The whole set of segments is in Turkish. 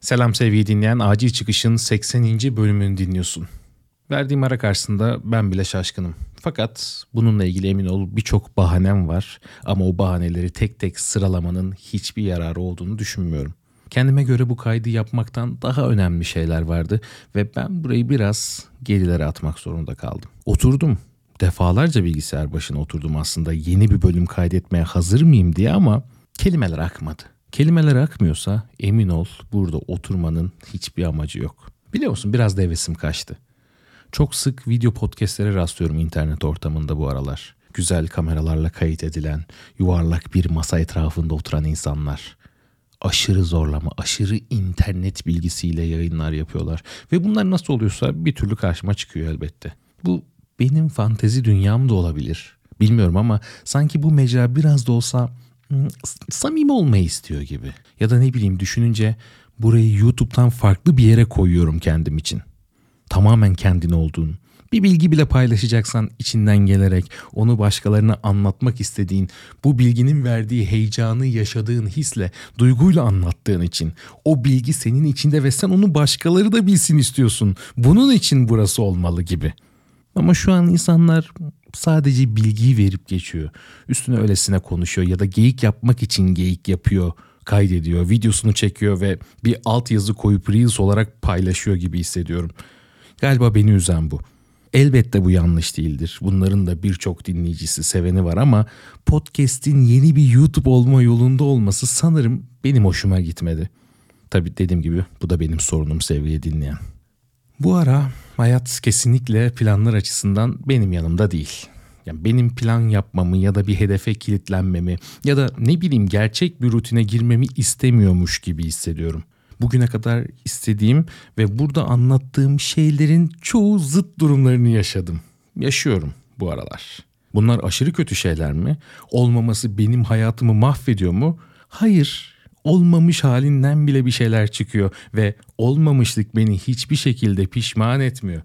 Selam sevgili dinleyen Acil Çıkış'ın 80. bölümünü dinliyorsun. Verdiğim ara karşısında ben bile şaşkınım. Fakat bununla ilgili emin ol birçok bahanem var ama o bahaneleri tek tek sıralamanın hiçbir yararı olduğunu düşünmüyorum. Kendime göre bu kaydı yapmaktan daha önemli şeyler vardı ve ben burayı biraz gerilere atmak zorunda kaldım. Oturdum. Defalarca bilgisayar başına oturdum aslında yeni bir bölüm kaydetmeye hazır mıyım diye ama kelimeler akmadı. Kelimeler akmıyorsa emin ol burada oturmanın hiçbir amacı yok. Biliyor musun biraz da hevesim kaçtı. Çok sık video podcastlere rastlıyorum internet ortamında bu aralar. Güzel kameralarla kayıt edilen, yuvarlak bir masa etrafında oturan insanlar. Aşırı zorlama, aşırı internet bilgisiyle yayınlar yapıyorlar. Ve bunlar nasıl oluyorsa bir türlü karşıma çıkıyor elbette. Bu benim fantezi dünyam da olabilir. Bilmiyorum ama sanki bu mecra biraz da olsa samimi olmayı istiyor gibi. Ya da ne bileyim düşününce burayı YouTube'dan farklı bir yere koyuyorum kendim için tamamen kendin olduğun, bir bilgi bile paylaşacaksan içinden gelerek onu başkalarına anlatmak istediğin, bu bilginin verdiği heyecanı yaşadığın hisle, duyguyla anlattığın için o bilgi senin içinde ve sen onu başkaları da bilsin istiyorsun. Bunun için burası olmalı gibi. Ama şu an insanlar sadece bilgiyi verip geçiyor. Üstüne öylesine konuşuyor ya da geyik yapmak için geyik yapıyor kaydediyor, videosunu çekiyor ve bir alt yazı koyup Reels olarak paylaşıyor gibi hissediyorum. Galiba beni üzen bu. Elbette bu yanlış değildir. Bunların da birçok dinleyicisi, seveni var ama podcast'in yeni bir YouTube olma yolunda olması sanırım benim hoşuma gitmedi. Tabii dediğim gibi bu da benim sorunum sevgili dinleyen. Bu ara hayat kesinlikle planlar açısından benim yanımda değil. Yani benim plan yapmamı ya da bir hedefe kilitlenmemi ya da ne bileyim gerçek bir rutine girmemi istemiyormuş gibi hissediyorum bugüne kadar istediğim ve burada anlattığım şeylerin çoğu zıt durumlarını yaşadım. Yaşıyorum bu aralar. Bunlar aşırı kötü şeyler mi? Olmaması benim hayatımı mahvediyor mu? Hayır. Olmamış halinden bile bir şeyler çıkıyor ve olmamışlık beni hiçbir şekilde pişman etmiyor.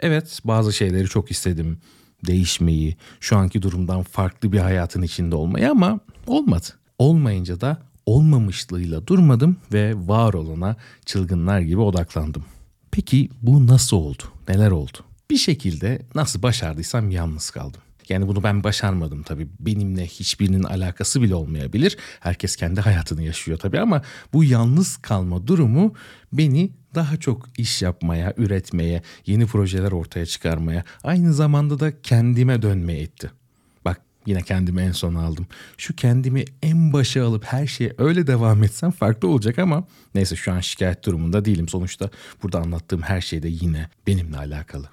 Evet, bazı şeyleri çok istedim. Değişmeyi, şu anki durumdan farklı bir hayatın içinde olmayı ama olmadı. Olmayınca da olmamışlığıyla durmadım ve var olana çılgınlar gibi odaklandım. Peki bu nasıl oldu? Neler oldu? Bir şekilde nasıl başardıysam yalnız kaldım. Yani bunu ben başarmadım tabii. Benimle hiçbirinin alakası bile olmayabilir. Herkes kendi hayatını yaşıyor tabii ama bu yalnız kalma durumu beni daha çok iş yapmaya, üretmeye, yeni projeler ortaya çıkarmaya, aynı zamanda da kendime dönmeye etti. Yine kendimi en son aldım. Şu kendimi en başa alıp her şeye öyle devam etsem farklı olacak ama neyse şu an şikayet durumunda değilim. Sonuçta burada anlattığım her şey de yine benimle alakalı.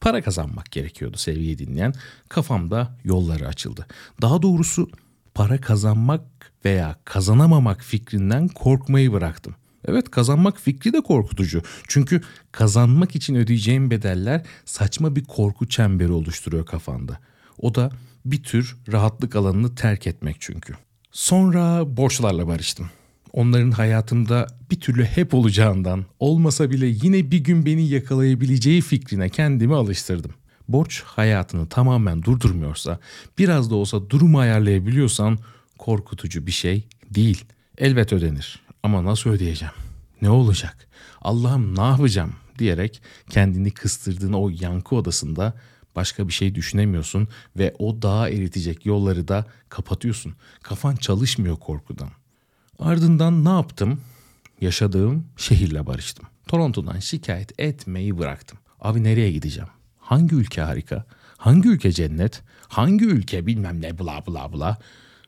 Para kazanmak gerekiyordu sevgili dinleyen. Kafamda yolları açıldı. Daha doğrusu para kazanmak veya kazanamamak fikrinden korkmayı bıraktım. Evet kazanmak fikri de korkutucu. Çünkü kazanmak için ödeyeceğim bedeller saçma bir korku çemberi oluşturuyor kafanda. O da bir tür rahatlık alanını terk etmek çünkü. Sonra borçlarla barıştım. Onların hayatımda bir türlü hep olacağından, olmasa bile yine bir gün beni yakalayabileceği fikrine kendimi alıştırdım. Borç hayatını tamamen durdurmuyorsa, biraz da olsa durumu ayarlayabiliyorsan korkutucu bir şey değil. Elbet ödenir ama nasıl ödeyeceğim? Ne olacak? Allah'ım ne yapacağım diyerek kendini kıstırdığın o yankı odasında Başka bir şey düşünemiyorsun ve o dağa eritecek yolları da kapatıyorsun. Kafan çalışmıyor korkudan. Ardından ne yaptım? Yaşadığım şehirle barıştım. Toronto'dan şikayet etmeyi bıraktım. Abi nereye gideceğim? Hangi ülke harika? Hangi ülke cennet? Hangi ülke bilmem ne bla bla bla.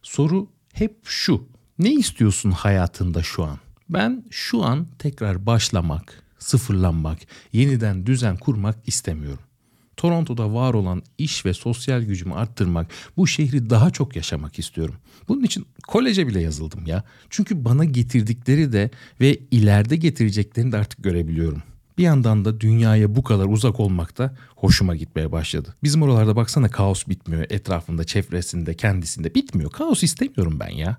Soru hep şu. Ne istiyorsun hayatında şu an? Ben şu an tekrar başlamak, sıfırlanmak, yeniden düzen kurmak istemiyorum. Toronto'da var olan iş ve sosyal gücümü arttırmak, bu şehri daha çok yaşamak istiyorum. Bunun için koleje bile yazıldım ya. Çünkü bana getirdikleri de ve ileride getireceklerini de artık görebiliyorum. Bir yandan da dünyaya bu kadar uzak olmak da hoşuma gitmeye başladı. Bizim oralarda baksana kaos bitmiyor. Etrafında, çevresinde, kendisinde bitmiyor. Kaos istemiyorum ben ya.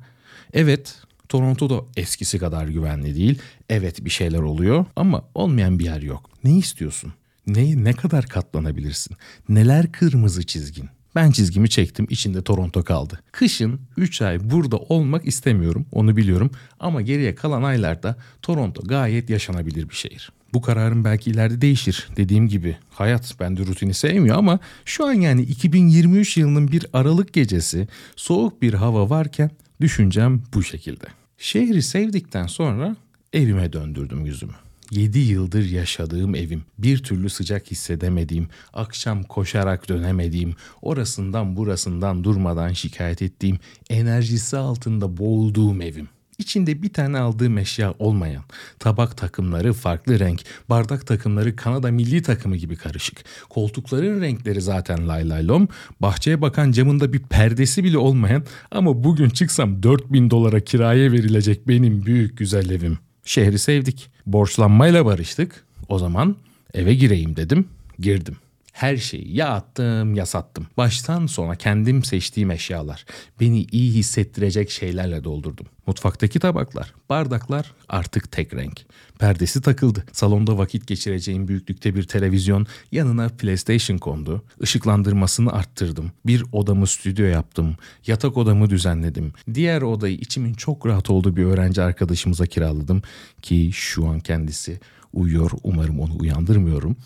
Evet, Toronto da eskisi kadar güvenli değil. Evet bir şeyler oluyor ama olmayan bir yer yok. Ne istiyorsun? Ne, ne kadar katlanabilirsin? Neler kırmızı çizgin? Ben çizgimi çektim, içinde Toronto kaldı. Kışın 3 ay burada olmak istemiyorum, onu biliyorum. Ama geriye kalan aylarda Toronto gayet yaşanabilir bir şehir. Bu kararım belki ileride değişir. Dediğim gibi hayat bende rutini sevmiyor ama şu an yani 2023 yılının bir Aralık gecesi soğuk bir hava varken düşüncem bu şekilde. Şehri sevdikten sonra evime döndürdüm yüzümü. 7 yıldır yaşadığım evim, bir türlü sıcak hissedemediğim, akşam koşarak dönemediğim, orasından burasından durmadan şikayet ettiğim, enerjisi altında boğulduğum evim. İçinde bir tane aldığım eşya olmayan, tabak takımları farklı renk, bardak takımları Kanada milli takımı gibi karışık. Koltukların renkleri zaten lay lay lom, bahçeye bakan camında bir perdesi bile olmayan ama bugün çıksam 4000 dolara kiraya verilecek benim büyük güzel evim. Şehri sevdik. Borçlanmayla barıştık. O zaman eve gireyim dedim. Girdim. Her şeyi ya attım ya sattım. Baştan sona kendim seçtiğim eşyalar. Beni iyi hissettirecek şeylerle doldurdum. Mutfaktaki tabaklar, bardaklar artık tek renk. Perdesi takıldı. Salonda vakit geçireceğim büyüklükte bir televizyon, yanına PlayStation kondu. Işıklandırmasını arttırdım. Bir odamı stüdyo yaptım. Yatak odamı düzenledim. Diğer odayı içimin çok rahat olduğu bir öğrenci arkadaşımıza kiraladım ki şu an kendisi uyuyor. Umarım onu uyandırmıyorum.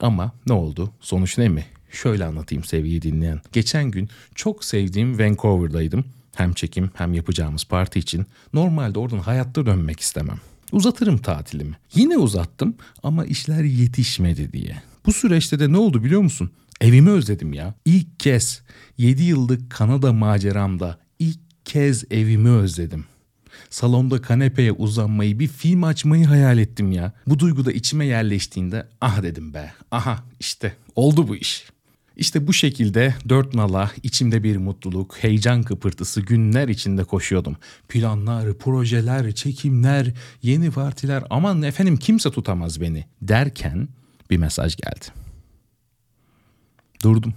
Ama ne oldu? Sonuç ne mi? Şöyle anlatayım sevgili dinleyen. Geçen gün çok sevdiğim Vancouver'daydım. Hem çekim hem yapacağımız parti için. Normalde oradan hayatta dönmek istemem. Uzatırım tatilimi. Yine uzattım ama işler yetişmedi diye. Bu süreçte de ne oldu biliyor musun? Evimi özledim ya. İlk kez 7 yıllık Kanada maceramda ilk kez evimi özledim. Salonda kanepeye uzanmayı, bir film açmayı hayal ettim ya. Bu duygu da içime yerleştiğinde ah dedim be. Aha işte oldu bu iş. İşte bu şekilde dört nala içimde bir mutluluk, heyecan kıpırtısı günler içinde koşuyordum. Planlar, projeler, çekimler, yeni partiler aman efendim kimse tutamaz beni derken bir mesaj geldi. Durdum.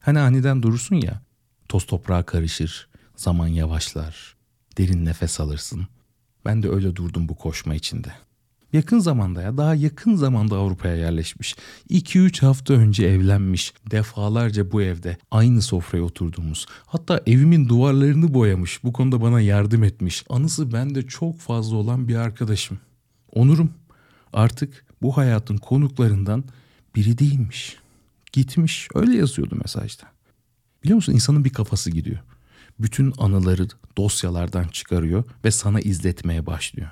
Hani aniden durursun ya, toz toprağa karışır, zaman yavaşlar, derin nefes alırsın. Ben de öyle durdum bu koşma içinde. Yakın zamanda ya daha yakın zamanda Avrupa'ya yerleşmiş. 2-3 hafta önce evlenmiş. Defalarca bu evde aynı sofraya oturduğumuz. Hatta evimin duvarlarını boyamış. Bu konuda bana yardım etmiş. Anısı bende çok fazla olan bir arkadaşım. Onurum artık bu hayatın konuklarından biri değilmiş. Gitmiş. Öyle yazıyordu mesajda. Biliyor musun insanın bir kafası gidiyor bütün anıları dosyalardan çıkarıyor ve sana izletmeye başlıyor.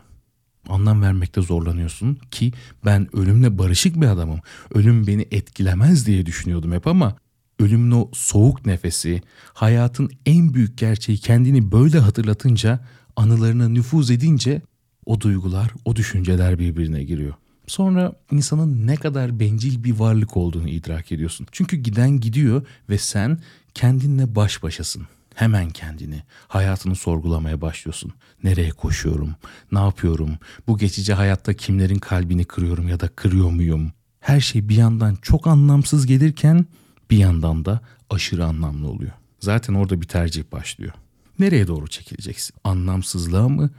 Anlam vermekte zorlanıyorsun ki ben ölümle barışık bir adamım. Ölüm beni etkilemez diye düşünüyordum hep ama ölümün o soğuk nefesi, hayatın en büyük gerçeği kendini böyle hatırlatınca, anılarına nüfuz edince o duygular, o düşünceler birbirine giriyor. Sonra insanın ne kadar bencil bir varlık olduğunu idrak ediyorsun. Çünkü giden gidiyor ve sen kendinle baş başasın hemen kendini, hayatını sorgulamaya başlıyorsun. Nereye koşuyorum? Ne yapıyorum? Bu geçici hayatta kimlerin kalbini kırıyorum ya da kırıyor muyum? Her şey bir yandan çok anlamsız gelirken bir yandan da aşırı anlamlı oluyor. Zaten orada bir tercih başlıyor. Nereye doğru çekileceksin? Anlamsızlığa mı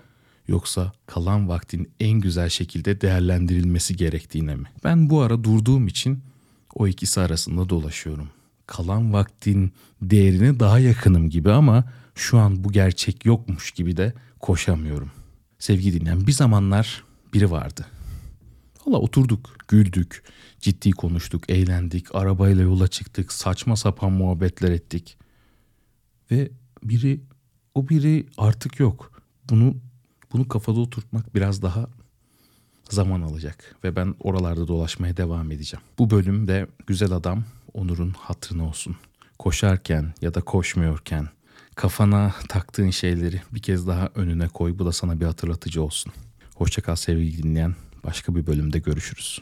yoksa kalan vaktin en güzel şekilde değerlendirilmesi gerektiğine mi? Ben bu ara durduğum için o ikisi arasında dolaşıyorum kalan vaktin değerine daha yakınım gibi ama şu an bu gerçek yokmuş gibi de koşamıyorum. Sevgi dinleyen bir zamanlar biri vardı. Valla oturduk, güldük, ciddi konuştuk, eğlendik, arabayla yola çıktık, saçma sapan muhabbetler ettik. Ve biri, o biri artık yok. Bunu bunu kafada oturtmak biraz daha zaman alacak ve ben oralarda dolaşmaya devam edeceğim. Bu bölümde güzel adam Onur'un hatırına olsun. Koşarken ya da koşmuyorken kafana taktığın şeyleri bir kez daha önüne koy. Bu da sana bir hatırlatıcı olsun. Hoşçakal sevgili dinleyen. Başka bir bölümde görüşürüz.